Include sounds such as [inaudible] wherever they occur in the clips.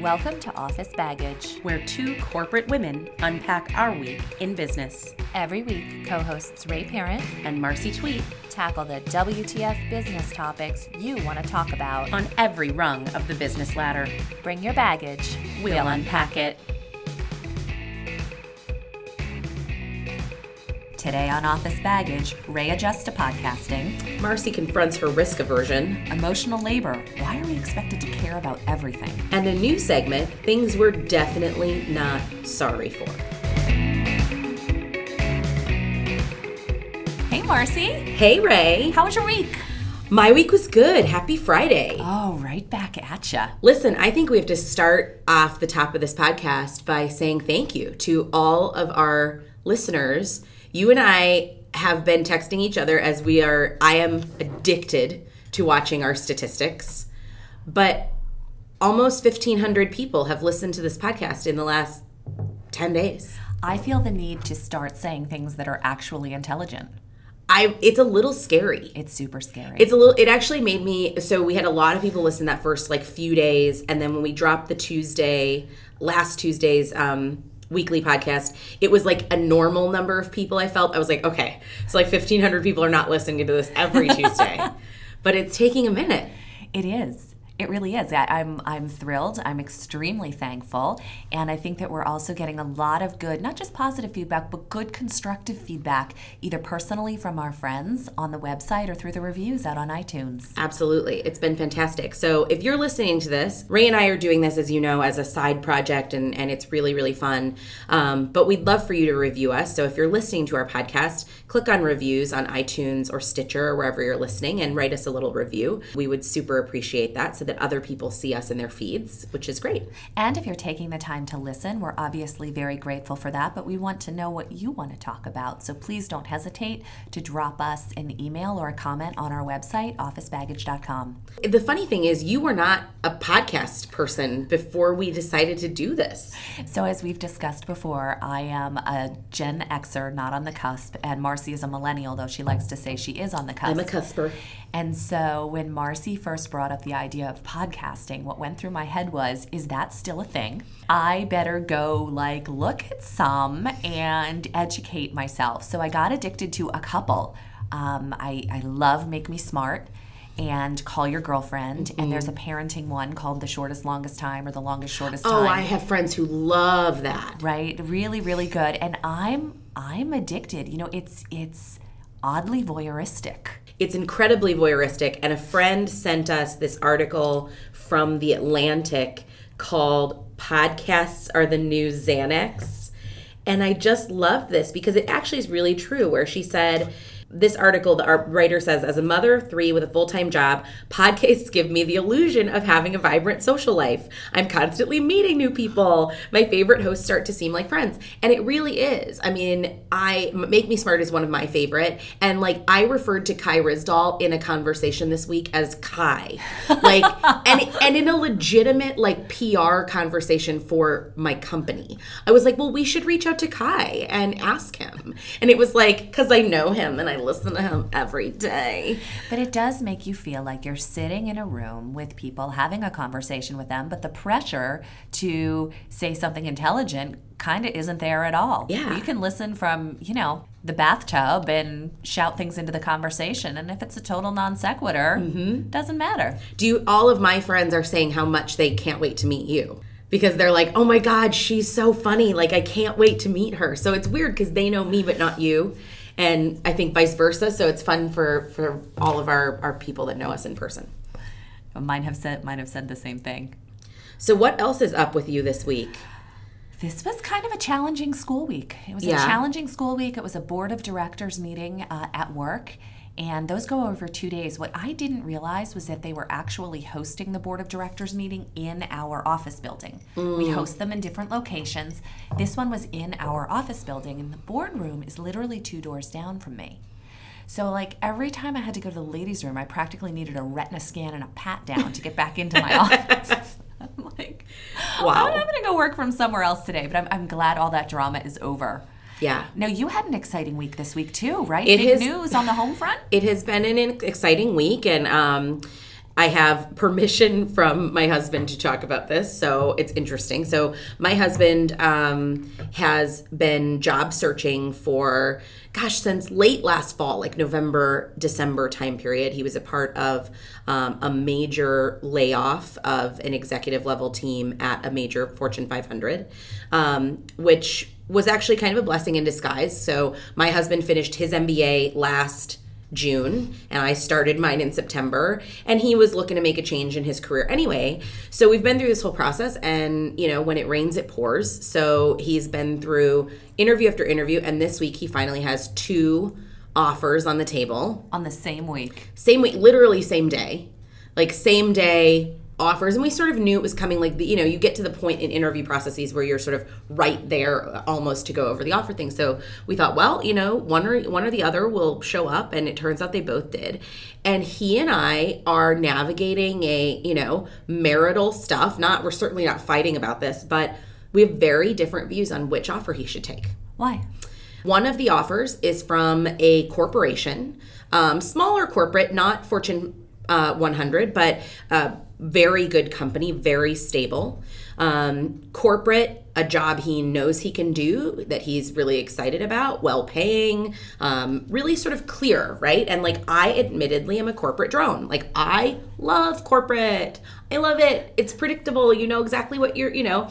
Welcome to Office Baggage. where two corporate women unpack our week in business. Every week, co hosts Ray Parent And Marcy Tweet tackle the WTF business topics you want to talk about. on every rung of the business ladder. Bring your baggage. We'll unpack it. Today on Office Baggage, Ray adjusts to podcasting. Marcy confronts her risk aversion, Emotional labor. Why are we expected to care about everything? and a new segment, things we're definitely not sorry for. Hey, Marcy. Hey Ray, How was your week? my week was good. Happy Friday. Oh, right back at ya. Listen, I think we have to start off the top of this podcast by saying thank you to all of our listeners. You and I have been texting each other as we are, I am addicted to watching our statistics, but almost 1,500 people have listened to this podcast in the last 10 days. I feel the need to start saying things that are actually intelligent. I, it's a little scary. It's super scary. It's a little. It actually made me. So we had a lot of people listen that first like few days, and then when we dropped the Tuesday, last Tuesday's um, weekly podcast, it was like a normal number of people. I felt I was like, okay, so like fifteen hundred people are not listening to this every [laughs] Tuesday, but it's taking a minute. It is. It really is. I, I'm I'm thrilled. I'm extremely thankful, and I think that we're also getting a lot of good, not just positive feedback, but good constructive feedback, either personally from our friends on the website or through the reviews out on iTunes. Absolutely. It's been fantastic. So if you're listening to this, Ray and I are doing this, as you know, as a side project, and, and it's really, really fun. Um, but we'd love for you to review us. So if you're listening to our podcast, click on reviews on iTunes or Stitcher or wherever you're listening and write us a little review. We would super appreciate that so that other people see us in their feeds, which is great. And if you're taking the time to listen, we're obviously very grateful for that, but we want to know what you want to talk about. So please don't hesitate to drop us an email or a comment on our website, officebaggage.com. The funny thing is, you were not a podcast person before we decided to do this. So, as we've discussed before, I am a Gen Xer, not on the cusp, and Marcy is a millennial, though she likes to say she is on the cusp. I'm a cusper. And so, when Marcy first brought up the idea of podcasting, what went through my head was, is that still a thing? I better go, like, look at some and educate myself. So, I got addicted to a couple. Um, I, I love Make Me Smart and Call Your Girlfriend. And there's a parenting one called The Shortest Longest Time or The Longest Shortest Time Oh, I have friends who love that. right really really good and i'm i'm addicted you know it's it's oddly voyeuristic It's incredibly voyeuristic. And a friend sent us this article from The Atlantic called Podcasts Are the New Xanax. And I just loved this because it actually is really true, where she said, this article, the writer says, as a mother of three with a full time job, podcasts give me the illusion of having a vibrant social life. I'm constantly meeting new people. My favorite hosts start to seem like friends. And it really is. I mean, I Make Me Smart is one of my favorite. And like, I referred to Kai Ryssdal in a conversation this week as Kai. Like, [laughs] and, and in a legitimate, like, PR conversation for my company. I was like, well, we should reach out to Kai and ask him. And it was like, because I know him and I listen to him every day. but it does make you feel like you're sitting in a room with people having a conversation with them but the pressure to say something intelligent kind of isn't there at all Yeah. you can listen from you know the bathtub and shout things into the conversation and if it's a total non sequitur mm-hmm. doesn't matter Do you, all of my friends are saying how much they can't wait to meet you? Because they're like, oh my God, she's so funny. Like, I can't wait to meet her. So it's weird because they know me, but not you. And I think vice versa. So it's fun for, for all of our, our people that know us in person. mine have said mine have said the same thing So, what else is up with you this week? This was kind of a challenging school week. It was Yeah. a challenging school week. It was a board of directors meeting uh, at work, and those go over two days. What I didn't realize was that they were actually hosting the board of directors meeting in our office building. We mm. host them in different locations. This one was in our office building, and the boardroom is literally two doors down from me. So, like every time I had to go to the ladies' room, I practically needed a retina scan and a pat down to get back into my [laughs] office. [laughs] I'm like, oh, Wow. I'm going to go work from somewhere else today, but I'm, I'm glad all that drama is over. Yeah. Now, you had an exciting week this week, too, right? It Big has- news on the home front? It has been an exciting week, and um, I have permission from my husband to talk about this, so it's interesting. So, my husband um, has been job searching for, gosh, since late last fall, like November, December time period. He was a part of um, a major layoff of an executive level team at a major Fortune 500, um, which was actually kind of a blessing in disguise. So, my husband finished his MBA last June and I started mine in September and he was looking to make a change in his career anyway. So we've been through this whole process and you know when it rains it pours. So he's been through interview after interview and this week he finally has two offers on the table on the same week. Same week, literally same day. Like same day offers and we sort of knew it was coming like the, you know you get to the point in interview processes where you're sort of right there uh, almost to go over the offer thing. So we thought well you know one or one or the other will show up and it turns out they both did. And he and I are navigating a you know marital stuff. Not we're certainly not fighting about this but we have very different views on which offer he should take. Why? One of the offers is from a corporation um, smaller corporate not fortune uh, 100 but uh, very good company, very stable. Um, corporate, a job he knows he can do that he's really excited about, well paying, um, really sort of clear, right? And like, I admittedly am a corporate drone. Like, I love corporate. I love it. It's predictable. You know exactly what you're, you know,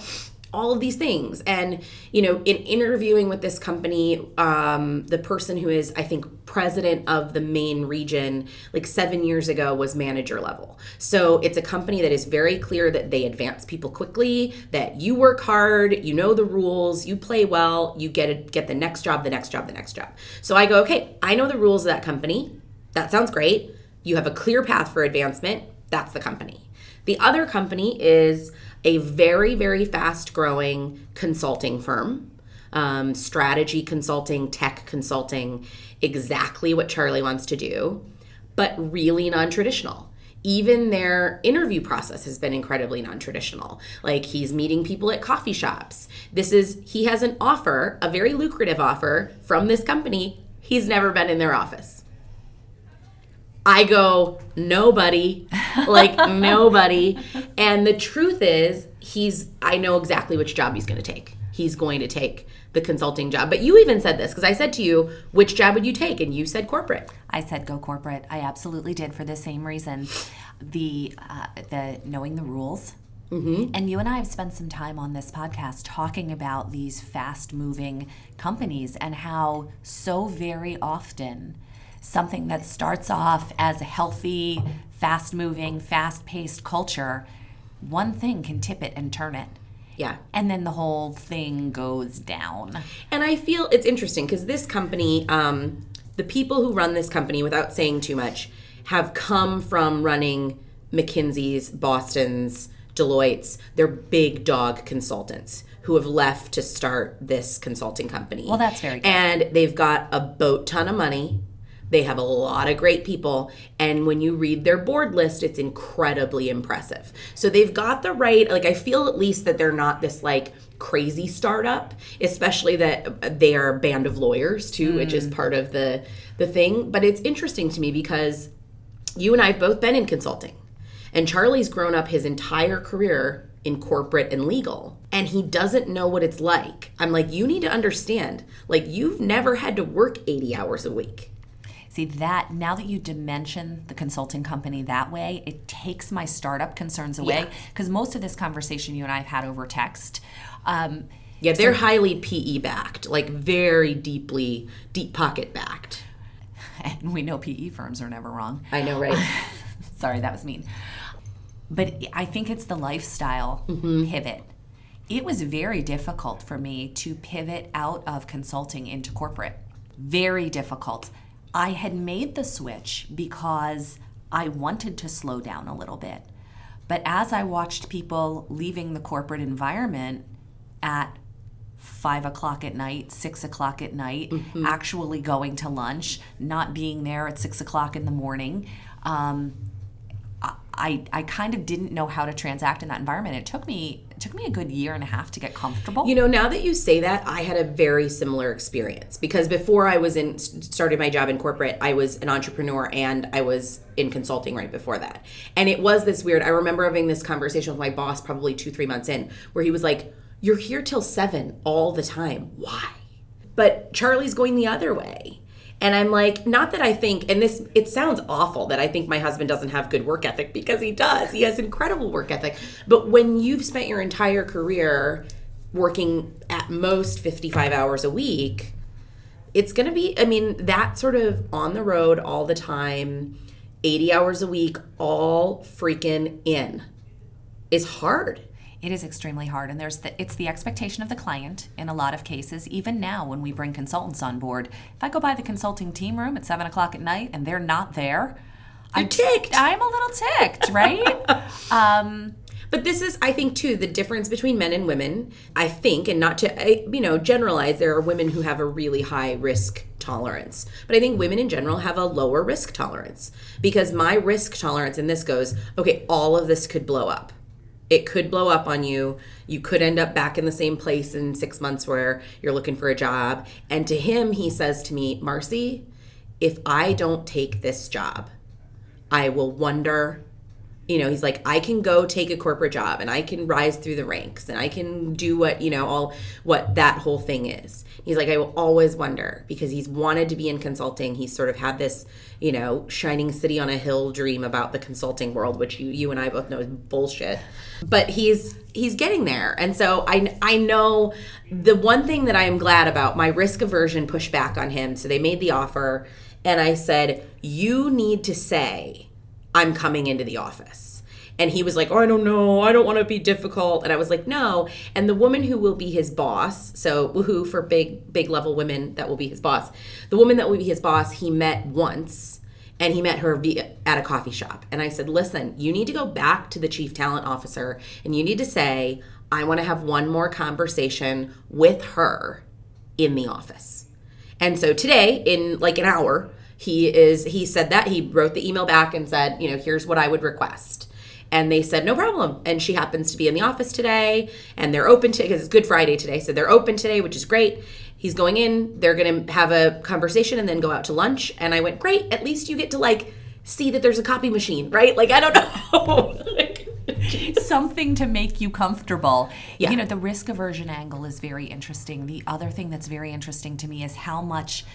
all of these things. And, you know, in interviewing with this company, um, the person who is, I think, president of the main region, like seven years ago, was manager level. So it's a company that is very clear that they advance people quickly, that you work hard, you know the rules, you play well, you get a, get the next job, the next job, the next job. So I go, okay, I know the rules of that company. That sounds great. You have a clear path for advancement. That's the company. The other company is a very, very fast growing consulting firm, um, strategy consulting, tech consulting, exactly what Charlie wants to do, but really non traditional. Even their interview process has been incredibly non traditional. Like he's meeting people at coffee shops. This is, he has an offer, a very lucrative offer from this company. He's never been in their office. I go, nobody, like [laughs] nobody. And the truth is, he's, I know exactly which job he's going to take. He's going to take the consulting job. But you even said this because I said to you, which job would you take? And you said corporate. I said go corporate. I absolutely did for the same reason. The, uh, the knowing the rules. Mm-hmm. And you and I have spent some time on this podcast talking about these fast moving companies and how so very often something that starts off as a healthy, fast moving, fast paced culture, one thing can tip it and turn it. Yeah. And then the whole thing goes down. And I feel it's interesting because this company, um, the people who run this company, without saying too much, have come from running McKinsey's, Boston's, Deloitte's. They're big dog consultants who have left to start this consulting company. Well, that's very good. And they've got a boat ton of money they have a lot of great people. And when you read their board list, it's incredibly impressive. So they've got the right, like, I feel at least that they're not this like crazy startup, especially that they are a band of lawyers too, mm. which is mm. part of the the thing. But it's interesting to me because you and I have both been in consulting. And Charlie's grown up his entire career in corporate and legal and he doesn't know what it's like. I'm like, you need to understand, like, you've never had to work 80 hours a week. See that now that you dimension the consulting company that way, it takes my startup concerns away because yeah. most of this conversation you and I have had over text. Um, yeah, they're so, highly PE backed, like very deeply deep pocket backed. [laughs] And we know PE firms are never wrong. I know, right? [laughs] Sorry, that was mean. But I think it's the lifestyle mm-hmm. pivot. It was very difficult for me to pivot out of consulting into corporate. Very difficult I had made the switch because I wanted to slow down a little bit. But as I watched people leaving the corporate environment at five o'clock at night, six o'clock at night, mm-hmm. actually going to lunch, not being there at six o'clock in the morning, um, I, I kind of didn't know how to transact in that environment. It took me It took me a good year and a half to get comfortable. You know, now that you say that, I had a very similar experience because before I was in started my job in corporate, I was an entrepreneur and I was in consulting right before that. And it was this weird. I remember having this conversation with my boss probably 2-3 months in where he was like, "You're here till 7 all the time. Why?" But Charlie's going the other way. And I'm like, not that I think, and this, it sounds awful that I think my husband doesn't have good work ethic because he does. He has incredible work ethic. But when you've spent your entire career working at most 55 hours a week, it's going to be, I mean, that sort of on the road all the time, 80 hours a week, all freaking in is hard it is extremely hard. And there's the, it's the expectation of the client in a lot of cases even now when we bring consultants on board. If i go by the consulting team room at 7 o'clock at night and they're not there i'm ticked. I'm a little ticked right? [laughs] Um, but this is i think too the difference between men and women i think and not to you know generalize there are women who have a really high risk tolerance. But i think women in general have a lower risk tolerance. Because my risk tolerance and this goes okay all of this could blow up it could blow up on you. You could end up back in the same place in six months where you're looking for a job. And to him, he says to me, Marcy, if I don't take this job, I will wonder. You know, he's like, I can go take a corporate job and I can rise through the ranks and I can do what, you know, all what that whole thing is. He's like, I will always wonder because he's wanted to be in consulting. He's sort of had this you know, shining city on a hill dream about the consulting world, which you you and I both know is bullshit. But he's he's getting there. And so I I know the one thing that I am glad about, my risk aversion pushed back on him. So they made the offer and I said, "You need to say I'm coming into the office." And he was like, Oh, I don't know. I don't want to be difficult. And I was like, No. And the woman who will be his boss, so woohoo for big, big level women that will be his boss, the woman that will be his boss, he met once and he met her via, at a coffee shop. And I said, Listen, you need to go back to the chief talent officer and you need to say, I want to have one more conversation with her in the office. And so today, in like an hour, he is he said that he wrote the email back and said, you know, here's what I would request. And they said, no problem. And she happens to be in the office today and they're open to, because it's Good Friday today. So they're open today, which is great. He's going in, they're going to have a conversation and then go out to lunch. And I went, great. At least you get to like see that there's a copy machine, right? Like, I don't know. [laughs] Something to make you comfortable. Yeah. You know, the risk aversion angle is very interesting. The other thing that's very interesting to me is how much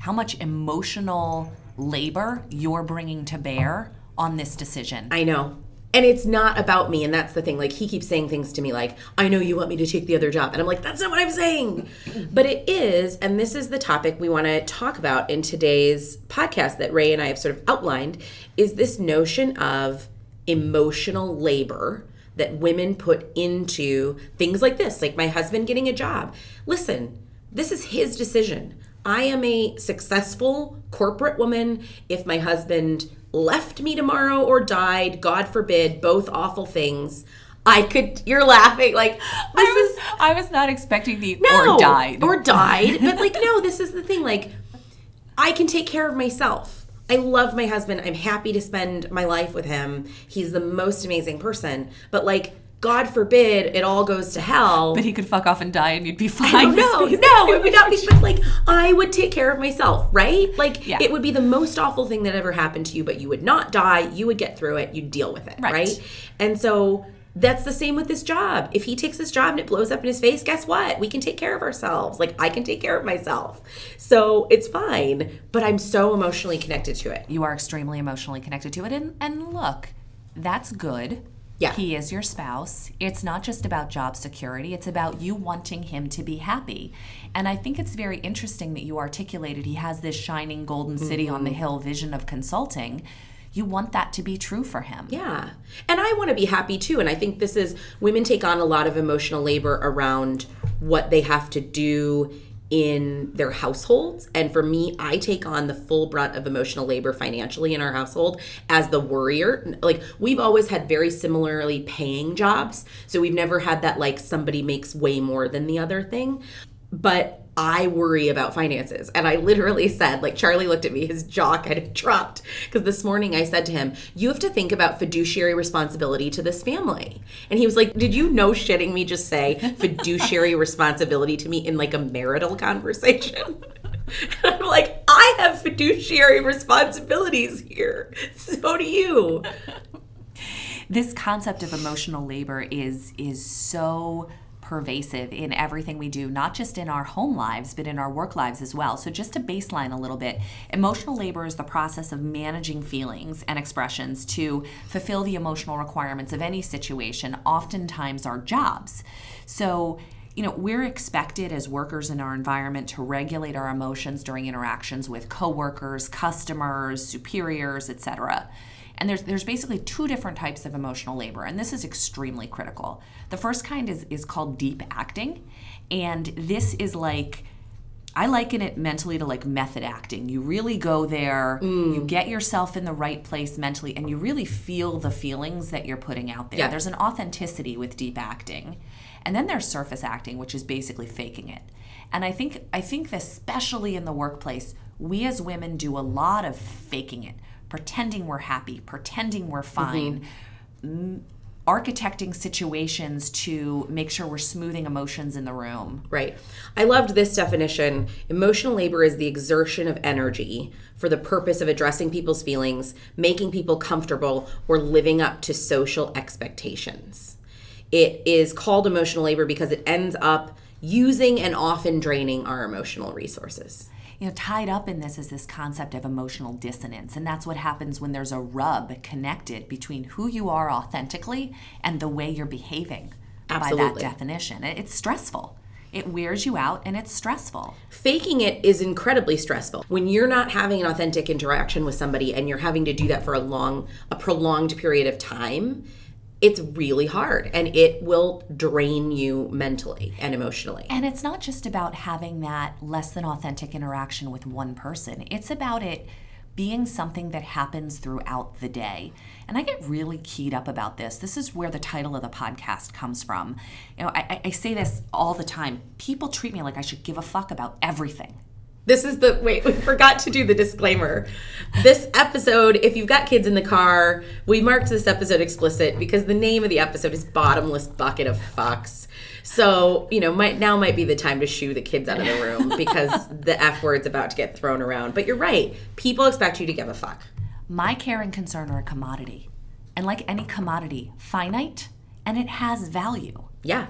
how much emotional labor you're bringing to bear on this decision. I know. And it's not about me and that's the thing. Like he keeps saying things to me like i know you want me to take the other job. And i'm like that's not what i'm saying. But it is and this is the topic we want to talk about in today's podcast that ray and i have sort of outlined is this notion of emotional labor that women put into things like this like my husband getting a job. Listen this is his decision I am a successful corporate woman. If my husband left me tomorrow or died, God forbid, both awful things, I could. You're laughing like this I was, is. I was not expecting the no, or died or died, but like no, this is the thing. Like I can take care of myself. I love my husband. I'm happy to spend my life with him. He's the most amazing person. But like God forbid it all goes to hell. But he could fuck off and die and you'd be fine. No, [laughs] no, it would not be but like I would take care of myself, right? Like yeah. it would be the most awful thing that ever happened to you, but you would not die. You would get through it. You'd deal with it, right? right? And so that's the same with this job. If he takes this job and it blows up in his face, guess what? We can take care of ourselves. Like I can take care of myself. So it's fine. But I'm so emotionally connected to it. You are extremely emotionally connected to it. And and look, that's good yeah. He is your spouse. It's not just about job security, it's about you wanting him to be happy. And I think it's very interesting that you articulated he has this shining golden city mm-hmm. on the mm-hmm. hill vision of consulting. You want that to be true for him. Yeah. And I want to be happy too. And I think this is women take on a lot of emotional labor around what they have to do in their households. And for me, I take on the full brunt of emotional labor financially in our household as the worrier. Like, we've always had very similarly paying jobs. So we've never had that, like, somebody makes way more than the other thing. But I worry about finances. And I literally said, like, Charlie looked at me, his jaw kind of [laughs] dropped. Because this morning I said to him, You have to think about fiduciary responsibility to this family. And he was like, Did you know shitting me just say fiduciary [laughs] responsibility to me in like a marital conversation? [laughs] And I'm like, I have fiduciary responsibilities here. So do you. This concept of emotional labor is is so pervasive in everything we do, not just in our home lives, but in our work lives as well. So, just to baseline a little bit, emotional labor is the process of managing feelings and expressions to fulfill the emotional requirements of any situation, oftentimes our jobs. So, you know, we're expected as workers in our environment to regulate our emotions during interactions with coworkers, customers, superiors, etc. And there's there's basically two different types of emotional labor, and this is extremely critical. The first kind is is called deep acting, and this is like I liken it mentally to like method acting. You really go there, mm. you get yourself in the right place mentally, and you really feel the feelings that you're putting out there. Yeah. There's an authenticity with deep acting. And then there's surface acting, which is basically faking it. And I think I think especially in the workplace, we as women do a lot of faking it, pretending we're happy, pretending we're mm-hmm. fine, m- architecting situations to make sure we're smoothing emotions in the room. Right. I loved this definition. Emotional labor is the exertion of energy for the purpose of addressing people's feelings, making people comfortable, or living up to social expectations. It is called emotional labor because it ends up using and often draining our emotional resources. You know, tied up in this is this concept of emotional dissonance, and that's what happens when there's a rub connected between who you are authentically and the way you're behaving Absolutely. by that definition. It's stressful. It wears you out and it's stressful. Faking it is incredibly stressful. When you're not having an authentic interaction with somebody and you're having to do that for a long, a prolonged period of time, it's really hard and it will drain you mentally and emotionally. And it's not just about having that less than authentic interaction with one person, it's about it being something that happens throughout the day. And I get really keyed up about this. This is where the title of the podcast comes from. You know, I, I- say this all the time. People treat me like I should give a fuck about everything. This is the wait, we forgot to do the disclaimer. This episode, if you've got kids in the car, we marked this episode explicit because the name of the episode is Bottomless Bucket of Fucks. So, you know, might now might be the time to shoo the kids out of the room [laughs] because the F word's about to get thrown around. But you're right. People expect you to give a fuck. My care and concern are a commodity. And like any commodity, finite and it has value. Yeah.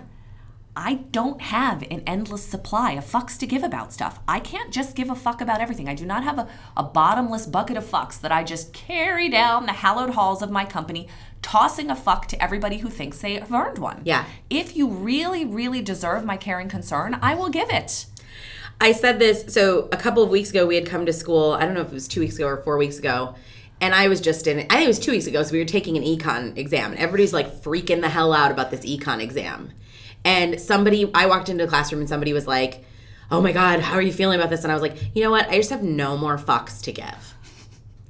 I don't have an endless supply of fucks to give about stuff. I can't just give a fuck about everything. I do not have a, a bottomless bucket of fucks that I just carry down the hallowed halls of my company, tossing a fuck to everybody who thinks they have earned one. Yeah. If you really, really deserve my care and concern, I will give it. I said this so a couple of weeks ago we had come to school. I don't know if it was two weeks ago or four weeks ago. And I was just in I think it was two weeks ago, so we were taking an econ exam and everybody's like freaking the hell out about this econ exam. And somebody I walked into the classroom and somebody was like, Oh my god, how are you feeling about this? And I was like, you know what? I just have no more fucks to give.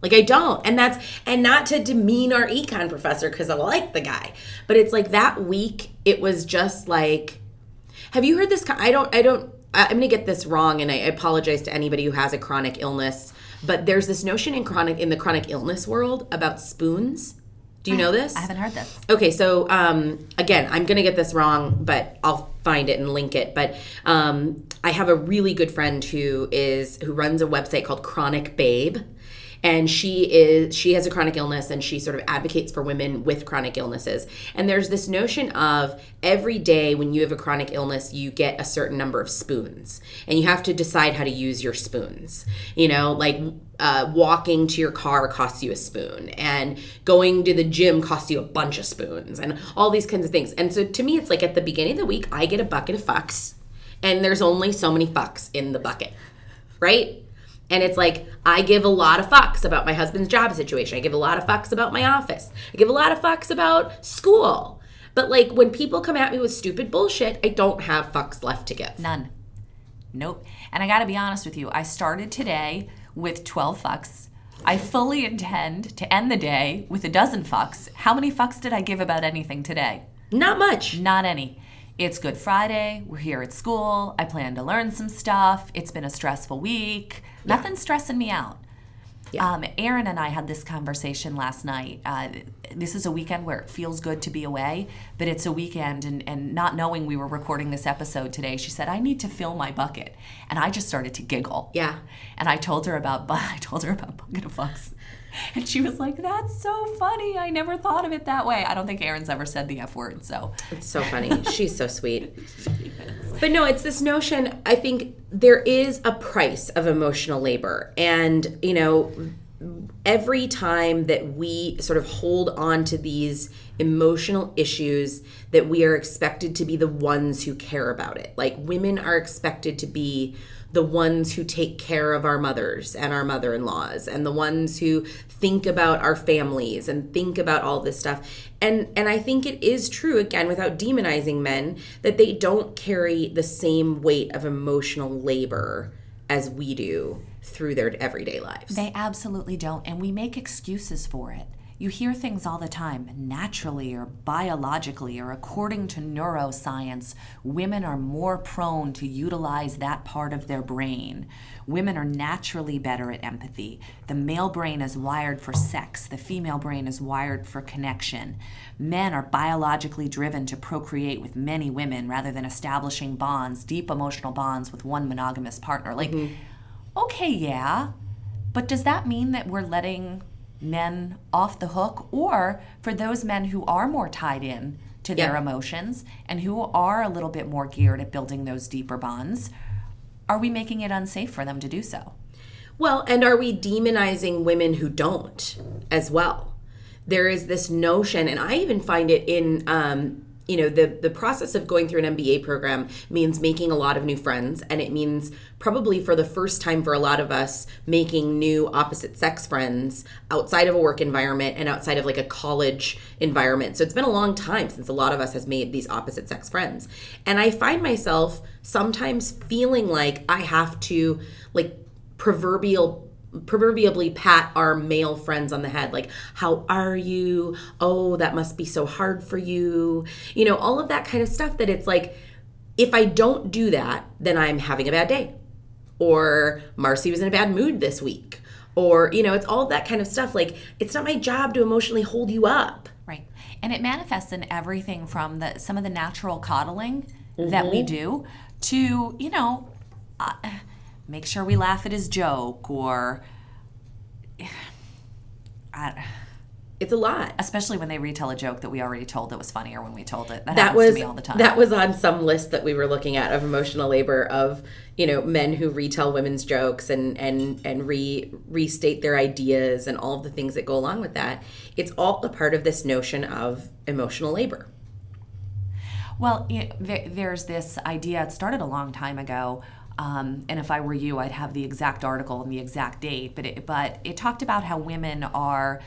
Like I don't. And that's and not to demean our econ professor because I like the guy. But it's like that week it was just like have you heard this? I don't. I don't. I'm going to get this wrong, and I apologize to anybody who has a chronic illness. But there's this notion in chronic in the chronic illness world about spoons. Do you know this? I haven't heard this. Okay, so um, again, I'm gonna get this wrong, but I'll find it and link it. But um, I have a really good friend who is who runs a website called Chronic Babe, and she is she has a chronic illness and she sort of advocates for women with chronic illnesses. And there's this notion of every day when you have a chronic illness, you get a certain number of spoons, and you have to decide how to use your spoons. You know, like uh, walking to your car costs you a spoon, and going to the gym costs you a bunch of spoons, and all these kinds of things. And so to me, it's like at the beginning of the week, I get a bucket of fucks, and there's only so many fucks in the bucket, right? And it's like, I give a lot of fucks about my husband's job situation. I give a lot of fucks about my office. I give a lot of fucks about school. But like when people come at me with stupid bullshit, I don't have fucks left to give. None. Nope. And I got to be honest with you. I started today with 12 fucks. I fully intend to end the day with a dozen fucks. How many fucks did I give about anything today? Not much. Not any. It's Good Friday. We're here at school. I plan to learn some stuff. It's been a stressful week. Nothing's stressing me out. Um, Aaron and I had this conversation last night. Uh, this is a weekend where it feels good to be away, but it's a weekend, and, and not knowing we were recording this episode today, she said, I need to fill my bucket. And I just started to giggle. Yeah. And I told her about [laughs] I told her about bucket of fucks. And she was like, That's so funny. I never thought of it that way. I don't think Aaron's ever said the F word, so It's so funny. She's so sweet. [laughs] But no, it's this notion. I think there is a price of emotional labor. And, you know, every time that we sort of hold on to these emotional issues, that we are expected to be the ones who care about it. Like women are expected to be the ones who take care of our mothers and our mother in laws and the ones who think about our families and think about all this stuff. And and I think it is true again without demonizing men that they don't carry the same weight of emotional labor as we do through their everyday lives. They absolutely don't. And we make excuses for it. You hear things all the time, naturally or biologically or according to neuroscience, women are more prone to utilize that part of their brain. Women are naturally better at empathy. The male brain is wired for sex, the female brain is wired for connection. Men are biologically driven to procreate with many women rather than establishing bonds, deep emotional bonds with one monogamous partner. Like, mm-hmm. okay, yeah, but does that mean that we're letting men off the hook? Or for those men who are more tied in to their emotions and who are a little bit more geared at building those deeper bonds, are we making it unsafe for them to do so? Well, and are we demonizing women who don't as well? There is this notion, and I even find it in, um, you know, the the process of going through an MBA program means making a lot of new friends, and it means probably for the first time for a lot of us making new opposite sex friends outside of a work environment and outside of like a college environment. So it's been a long time since a lot of us has made these opposite sex friends, and I find myself sometimes feeling like I have to like proverbial proverbially pat our male friends on the head like how are you? Oh that must be so hard for you. You know all of that kind of stuff that it's like if i don't do that then i'm having a bad day. Or marcy was in a bad mood this week. Or you know it's all that kind of stuff. Like it's not my job to emotionally hold you up. Right. And it manifests in everything from the some of the natural coddling that we do to, you know, uh, make sure we laugh at his joke or [sighs] it's a lot especially when they retell a joke that we already told that was funnier when we told it. That, that happens was to me all the time. that was on some list that we were looking at of emotional labor of you know men who retell women's jokes and and and re restate their ideas and all of the things that go along with that it's all a part of this notion of emotional labor Well, it, there's this idea. It started a long time ago, um, and if I were you, I'd have the exact article and the exact date. But it, but it talked about how women are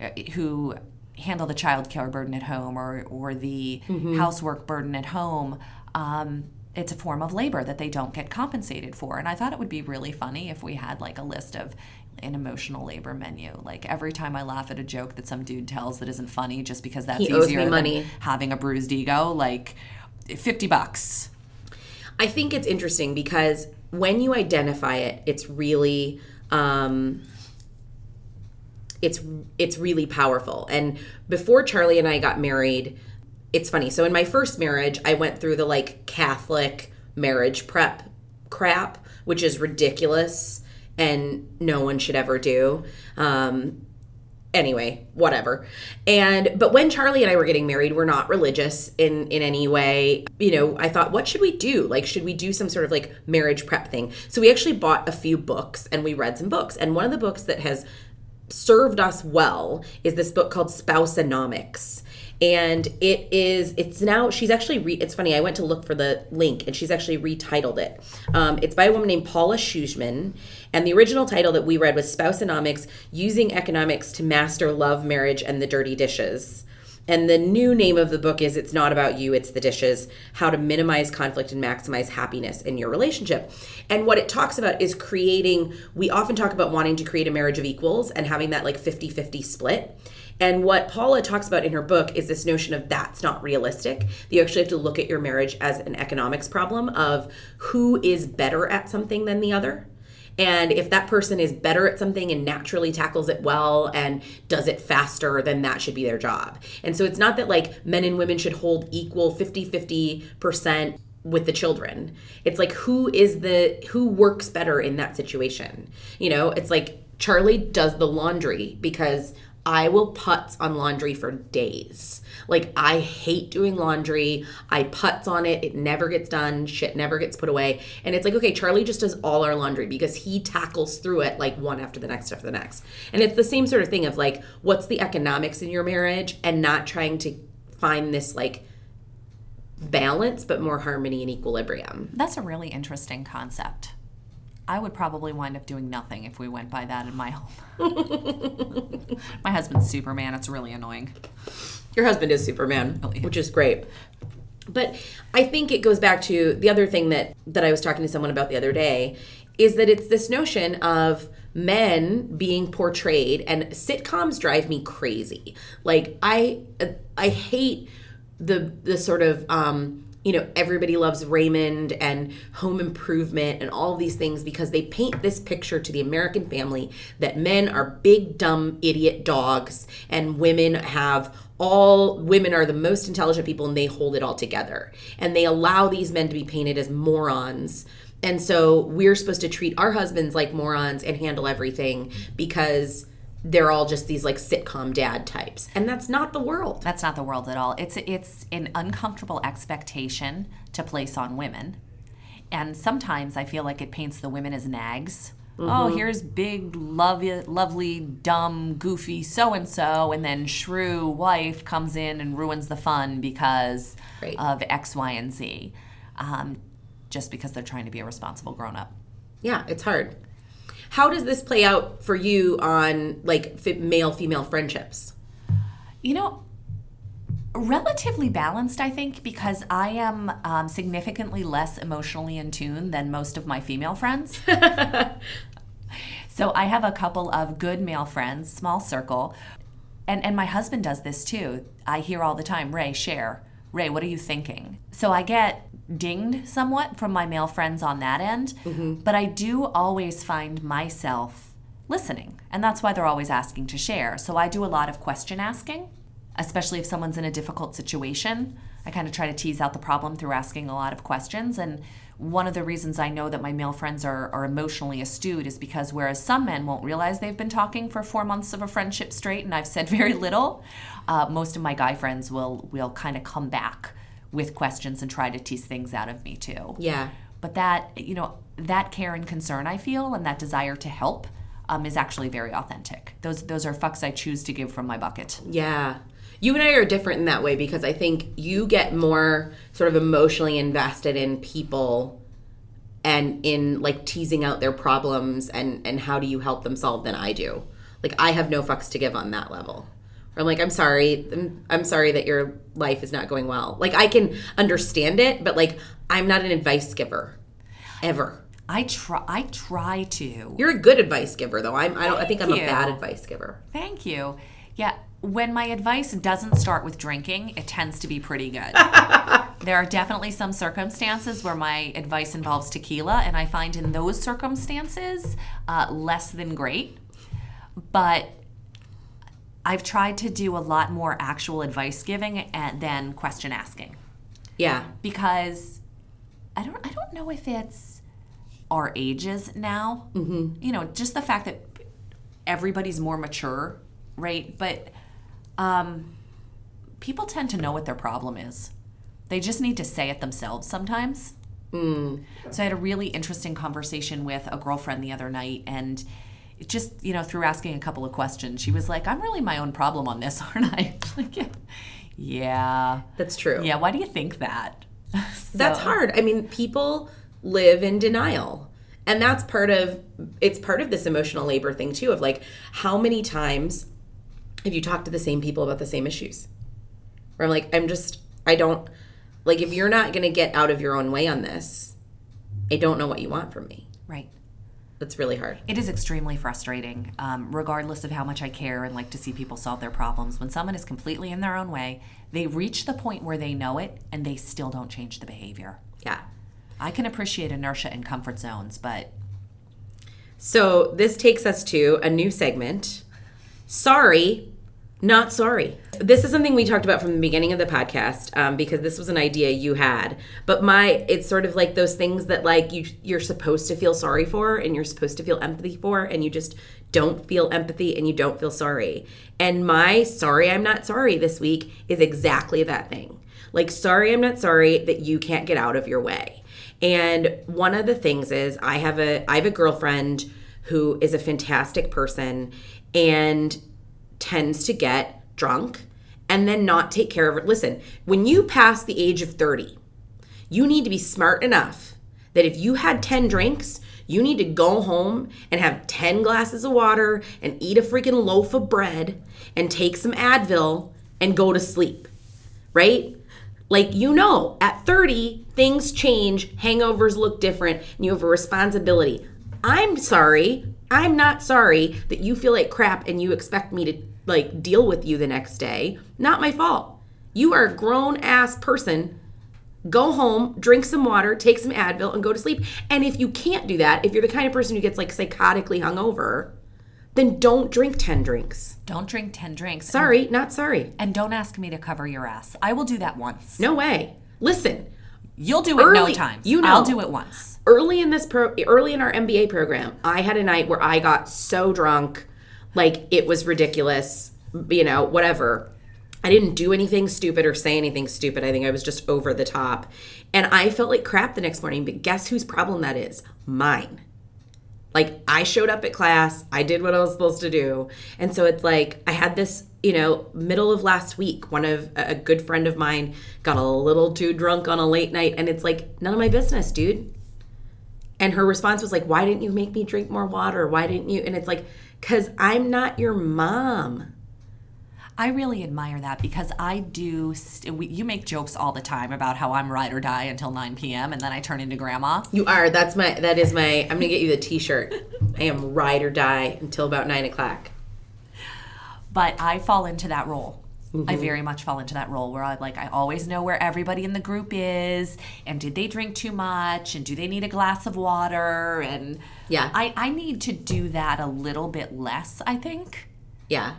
uh, who handle the child care burden at home or or the housework burden at home. Um, it's a form of labor that they don't get compensated for. And I thought it would be really funny if we had like a list of an emotional labor menu. Like every time I laugh at a joke that some dude tells that isn't funny just because that's He easier than money. having a bruised ego, like 50 bucks. I think it's interesting because when you identify it, it's really um, it's it's really powerful. And before Charlie and I got married, it's funny. So in my first marriage, I went through the like Catholic marriage prep crap, which is ridiculous and no one should ever do. Um, anyway whatever. And but when charlie and i were getting married we're not religious in in any way. You know i thought what should we do? Like should we do some sort of like marriage prep thing? So we actually bought a few books and we read some books. And one of the books that has served us well is this book called Spousonomics and it is it's now she's actually re, it's funny i went to look for the link and she's actually retitled it um, it's by a woman named paula Szuchman and the original title that we read was Spousonomics using economics to master love marriage and the dirty dishes And the new name of the book is It's Not About You, It's the Dishes How to Minimize Conflict and Maximize Happiness in Your Relationship. And what it talks about is creating, we often talk about wanting to create a marriage of equals and having that like 50 50 split. And what Paula talks about in her book is this notion of that's not realistic. You actually have to look at your marriage as an economics problem of who is better at something than the other. And if that person is better at something and naturally tackles it well and does it faster, then that should be their job. And so it's not that like men and women should hold equal 50 50% with the children. It's like who is the who works better in that situation. You know, it's like Charlie does the laundry because I will putz on laundry for days. Like I hate doing laundry. I putz on it. It never gets done. Shit never gets put away. And it's like, okay, Charlie just does all our laundry because he tackles through it like one after the next after the next. And it's the same sort of thing of like, what's the economics in your marriage and not trying to find this like balance, but more harmony and equilibrium. That's a really interesting concept. I would probably wind up doing nothing if we went by that in my home. [laughs] my husband's Superman. It's really annoying. Your husband is Superman, which is great. But I think it goes back to the other thing that that I was talking to someone about the other day is that it's this notion of men being portrayed and sitcoms drive me crazy. Like I I hate the the sort of um you know, everybody loves Raymond and home improvement and all these things because they paint this picture to the American family that men are big, dumb, idiot dogs and women have all women are the most intelligent people and they hold it all together. And they allow these men to be painted as morons. And so we're supposed to treat our husbands like morons and handle everything because they're all just these like sitcom dad types. And that's not the world. That's not the world at all. It's it's an uncomfortable expectation to place on women. And sometimes i feel like it paints the women as nags. Mm-hmm. oh here's big lovely lovely dumb goofy so and so and then shrew wife comes in and ruins the fun because right. of x y and z um, just because they're trying to be a responsible grown-up. Yeah it's hard how does this play out for you on like male female friendships? You know, relatively balanced, I think, because I am um, significantly less emotionally in tune than most of my female friends. [laughs] so I have a couple of good male friends, small circle. And, and my husband does this too. I hear all the time, Ray, share. Ray, what are you thinking? So I get dinged somewhat from my male friends on that end, mm-hmm. but I do always find myself listening. And that's why they're always asking to share. So I do a lot of question asking, especially if someone's in a difficult situation. I kind of try to tease out the problem through asking a lot of questions. And one of the reasons I know that my male friends are, are emotionally astute is because whereas some men won't realize they've been talking for four months of a friendship straight and I've said [laughs] very little, uh, most of my guy friends will will kind of come back with questions and try to tease things out of me too. Yeah. But that, you know, that care and concern I feel and that desire to help um, is actually very authentic. Those those are fucks I choose to give from my bucket. Yeah. You and I are different in that way because I think you get more sort of emotionally invested in people and in like teasing out their problems and and how do you help them solve than I do. Like I have no fucks to give on that level. I'm like, I'm sorry. I'm, I'm sorry that your life is not going well. Like, I can understand it, but like, I'm not an advice giver, ever. I try. I try to. You're a good advice giver, though. I'm. I don't. I think I'm you. a bad advice giver. Thank you. Yeah. When my advice doesn't start with drinking, it tends to be pretty good. [laughs] there are definitely some circumstances where my advice involves tequila, and I find in those circumstances uh, less than great. But I've tried to do a lot more actual advice giving than question asking. Yeah. Because I don't I don't know if it's our ages now. Mm-hmm. You know, just the fact that everybody's more mature, right? But um, people tend to know what their problem is. They just need to say it themselves sometimes. Mm. So I had a really interesting conversation with a girlfriend the other night, and just you know through asking a couple of questions she was like i'm really my own problem on this [laughs] aren't i like yeah, yeah that's true yeah why do you think that [laughs] so. that's hard i mean people live in denial and that's part of it's part of this emotional labor thing too of like how many times have you talked to the same people about the same issues Where I'm like, I'm just, I don't, like, if you're not going to get out of your own way on this, I don't know what you want from me. Right. That's really hard. It is extremely frustrating, um, regardless of how much I care and like to see people solve their problems. When someone is completely in their own way, they reach the point where they know it and they still don't change the behavior. Yeah. I can appreciate inertia and comfort zones, but So this takes us to a new segment. Sorry, not sorry. This is something we talked about from the beginning of the podcast um, because this was an idea you had. But my, it's sort of like those things that like you you're supposed to feel sorry for and you're supposed to feel empathy for, and you just don't feel empathy and you don't feel sorry. And my sorry, I'm not sorry this week is exactly that thing. Like sorry, I'm not sorry that you can't get out of your way. And one of the things is I have a I have a girlfriend who is a fantastic person and tends to get drunk and then not take care of it. Listen, when you pass the age of 30, you need to be smart enough that if you had 10 drinks, you need to go home and have 10 glasses of water and eat a freaking loaf of bread and take some Advil and go to sleep. Right? Like, you know, at 30, things change, hangovers look different, and you have a responsibility. I'm sorry. I'm not sorry that you feel like crap and you expect me to like deal with you the next day. Not my fault. You are a grown ass person. Go home, drink some water, take some Advil, and go to sleep. And if you can't do that, if you're the kind of person who gets like psychotically hungover, then don't drink 10 drinks. don't drink 10 drinks. Sorry, not sorry. And don't ask me to cover your ass. I will do that once. No way. Listen, You'll do it no Early- times. you know. I'll do it once. early in this pro early in our MBA program, I had a night where I got so drunk, like it was ridiculous, you know, whatever. I didn't do anything stupid or say anything stupid. I think I was just over the top. And I felt like crap the next morning, but guess whose problem that is? Mine. Like I showed up at class, I did what I was supposed to do. And so it's like I had this, you know, middle of last week, one of a good friend of mine got a little too drunk on a late night and it's like none of my business, dude. And her response was like, "Why didn't you make me drink more water? Why didn't you?" And it's like, "Cuz I'm not your mom." I really admire that because I do. St- we, you make jokes all the time about how I'm ride or die until 9 p.m. and then I turn into grandma. You are. That's my. That is my. I'm gonna get you the T-shirt. I am ride or die until about nine o'clock. But I fall into that role. I mm-hmm. very much fall into that role where I like I always know where everybody in the group is and did they drink too much and do they need a glass of water and Yeah. I, I need to do that a little bit less, I think. Yeah.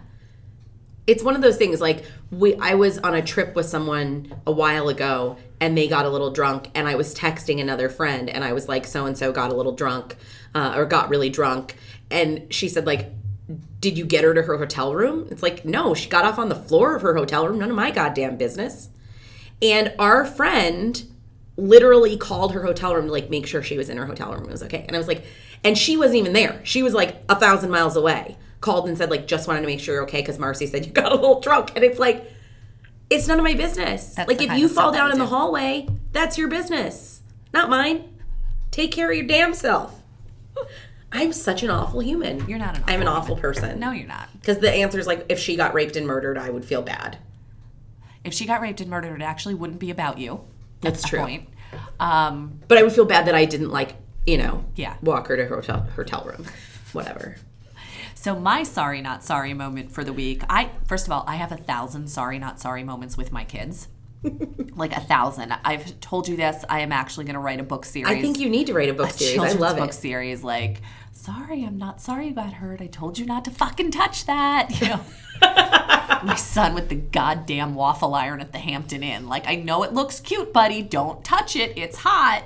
It's one of those things like we I was on a trip with someone a while ago and they got a little drunk and I was texting another friend and I was like so and so got a little drunk uh, or got really drunk and she said like did you get her to her hotel room? It's like no, she got off on the floor of her hotel room, none of my goddamn business. And our friend literally called her hotel room to like make sure she was in her hotel room. It was okay. And I was like, and she wasn't even there. She was like a thousand miles away. Called and said like, just wanted to make sure you're okay because Marcy said you got a little drunk. And it's like, it's none of my business. That's like if you fall down in the hallway, that's your business, not mine. Take care of your damn self. [laughs] I'm such an awful human. You're not an awful I'm an awful awful person. No, you're not. Because the answer is like, if she got raped and murdered, I would feel bad. If she got raped and murdered, it actually wouldn't be about you. That's true. Point. Um, But I would feel bad that I didn't like, you know, Yeah. walk her to her hotel hotel room, whatever. So my sorry not sorry moment for the week. I first of all, I have a thousand sorry not sorry moments with my kids. [laughs] like a thousand. I've told you this. I am actually going to write a book series. I think you need to write a book series. I love book it. series. Like, sorry, I'm not sorry you got hurt. I told you not to fucking touch that. You know. [laughs] my son with the goddamn waffle iron at the Hampton Inn. Like, I know it looks cute, buddy. Don't touch it. It's hot.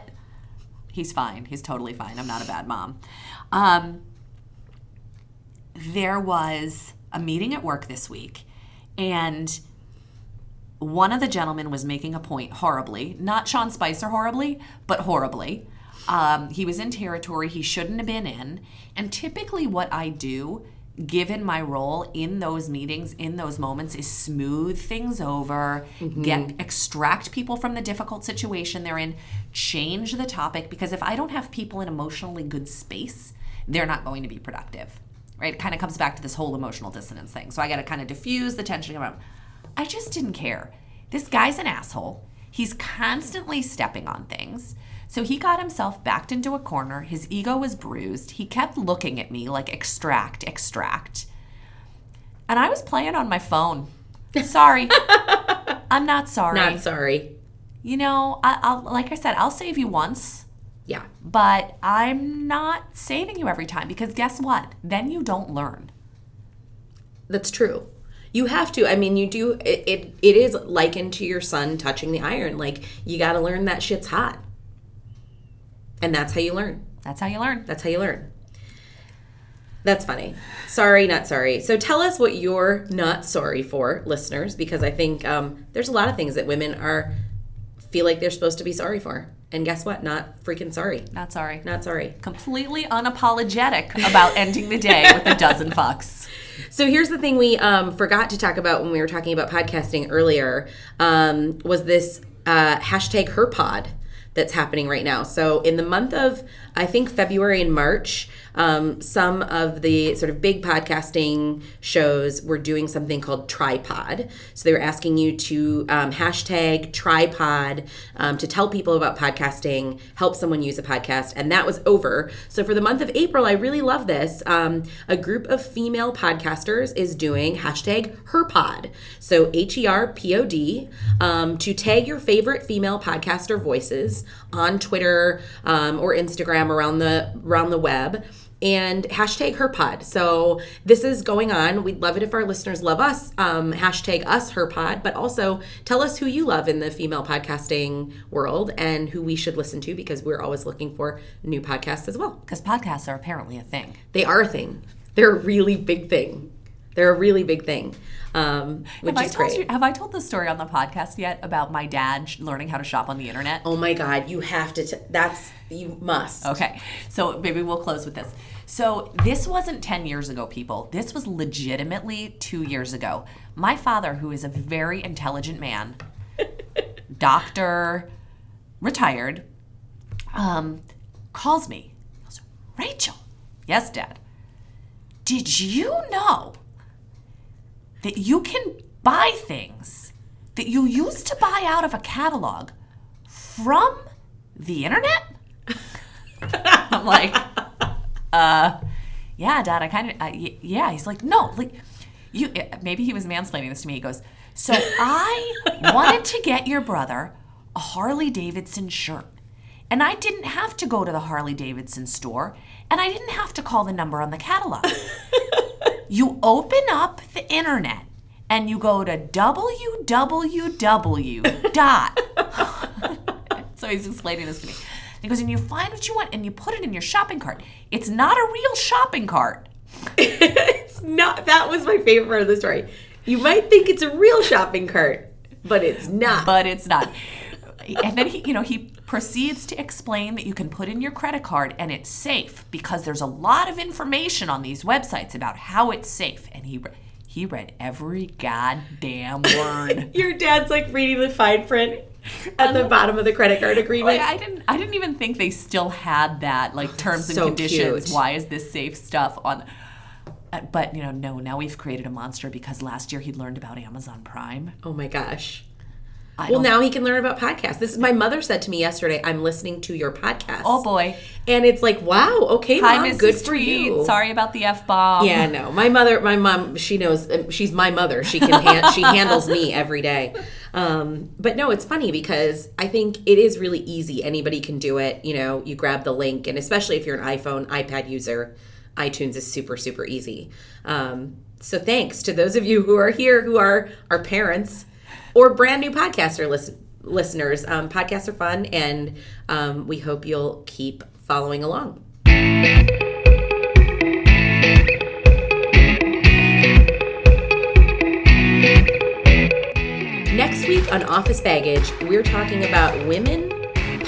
He's fine. He's totally fine. I'm not a bad mom. Um, there was a meeting at work this week, and one of the gentlemen was making a point horribly, not Sean Spicer horribly, but horribly. Um, he was in territory he shouldn't have been in. And typically, what I do, given my role in those meetings, in those moments, is smooth things over, get extract people from the difficult situation they're in, change the topic. Because if I don't have people in emotionally good space, they're not going to be productive. Right? It kind of comes back to this whole emotional dissonance thing. So I got to kind of diffuse the tension. Out. I just didn't care. This guy's an asshole. He's constantly stepping on things. So he got himself backed into a corner. His ego was bruised. He kept looking at me like, extract, extract. And I was playing on my phone. [laughs] Sorry. I'm not sorry. Not sorry. You know, I, I'll, like I said, I'll save you once, Yeah. but I'm not saving you every time because guess what? Then you don't learn. That's true. You have to. I mean, you do. It, it, it is likened to your son touching the iron. Like, you got to learn that shit's hot. And that's how you learn. That's how you learn. That's how you learn. That's funny. Sorry, not sorry. So tell us what you're not sorry for, listeners, because I think um, there's a lot of things that women are feel like they're supposed to be sorry for. And guess what? Not freaking sorry. Not sorry. Not sorry. Completely unapologetic about ending the day with a dozen fucks. So here's the thing we um, forgot to talk about when we were talking about podcasting earlier um, was this uh, hashtag HerPod that's happening right now. So in the month of I think February and March, um, some of the sort of big podcasting shows were doing something called trypod. So they were asking you to um, hashtag trypod um, to tell people about podcasting, help someone use a podcast, and that was over. So for the month of April, I really love this. Um, a group of female podcasters is doing hashtag herpod. So H E R P O D um, to tag your favorite female podcaster voices on Twitter um, or Instagram around the around the web and hashtag her pod. So this is going on. We'd love it if our listeners love us. Um, hashtag us her pod, but also tell us who you love in the female podcasting world and who we should listen to because we're always looking for new podcasts as well. Because podcasts are apparently a thing. They are a thing. They're a really big thing. They're a really big thing, um, which Have I is told great. you? Have I told the story on the podcast yet about my dad learning how to shop on the internet? oh my god, you have to. T- that's you must. Okay, so maybe we'll close with this. So this wasn't 10 years ago, people. This was legitimately two years ago. My father, who is a very intelligent man, [laughs] doctor, retired, um, calls me. He goes, Rachel, yes, Dad. Did you know that you can buy things that you used to buy out of a catalog from the internet? [laughs] I'm like, uh, yeah, Dad, I kind of, uh, y- yeah. He's like, no, like, you. uh, Maybe he was mansplaining this to me. He goes, so I [laughs] wanted to get your brother a Harley Davidson shirt, and I didn't have to go to the Harley Davidson store, and I didn't have to call the number on the catalog. [laughs] you open up the internet and you go to www dot [laughs] so he's explaining this to me. He goes, and you find what you want and you put it in your shopping cart. It's not a real shopping cart. [laughs] it's not. That was my favorite part of the story. You might think it's a real shopping cart, but it's not. But it's not. And then he, you know, he proceeds to explain that you can put in your credit card and it's safe because there's a lot of information on these websites about how it's safe. And he he read every goddamn word. [laughs] Your dad's like reading the fine print [laughs] at the bottom of the credit card agreement. Like, I didn't I didn't even think they still had that like terms and conditions. cute. Why is this safe stuff on uh, but you know, no, now we've created a monster because last year he learned about Amazon Prime. oh my gosh. Well, now he can learn about podcasts. This is my mother said to me yesterday. I'm listening to your podcast. Oh boy. and it's like, wow, okay, Hi, mom, Mrs. good for Tweed. you. Sorry about the F bomb. Yeah, no. My mother, my mom, she knows. um, She's my mother. She can. She handles me every day. Um, but no, it's funny because I think it is really easy. Anybody can do it. You know, you grab the link, and especially if you're an iPhone, iPad user, iTunes is super, super easy. Um, so thanks to those of you who are here, who are our parents or brand new podcaster listen- listeners. Um, podcasts are fun, and um, we hope you'll keep following along. Next week on Office Baggage, we're talking about women,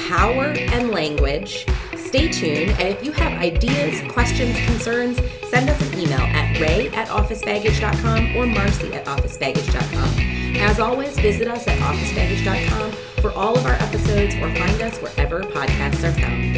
power, and language. Stay tuned, and if you have ideas, questions, concerns, send us an email at ray at officebaggage.com or marcy at officebaggage.com. As always, visit us at officebaggage.com for all of our episodes or find us wherever podcasts are found.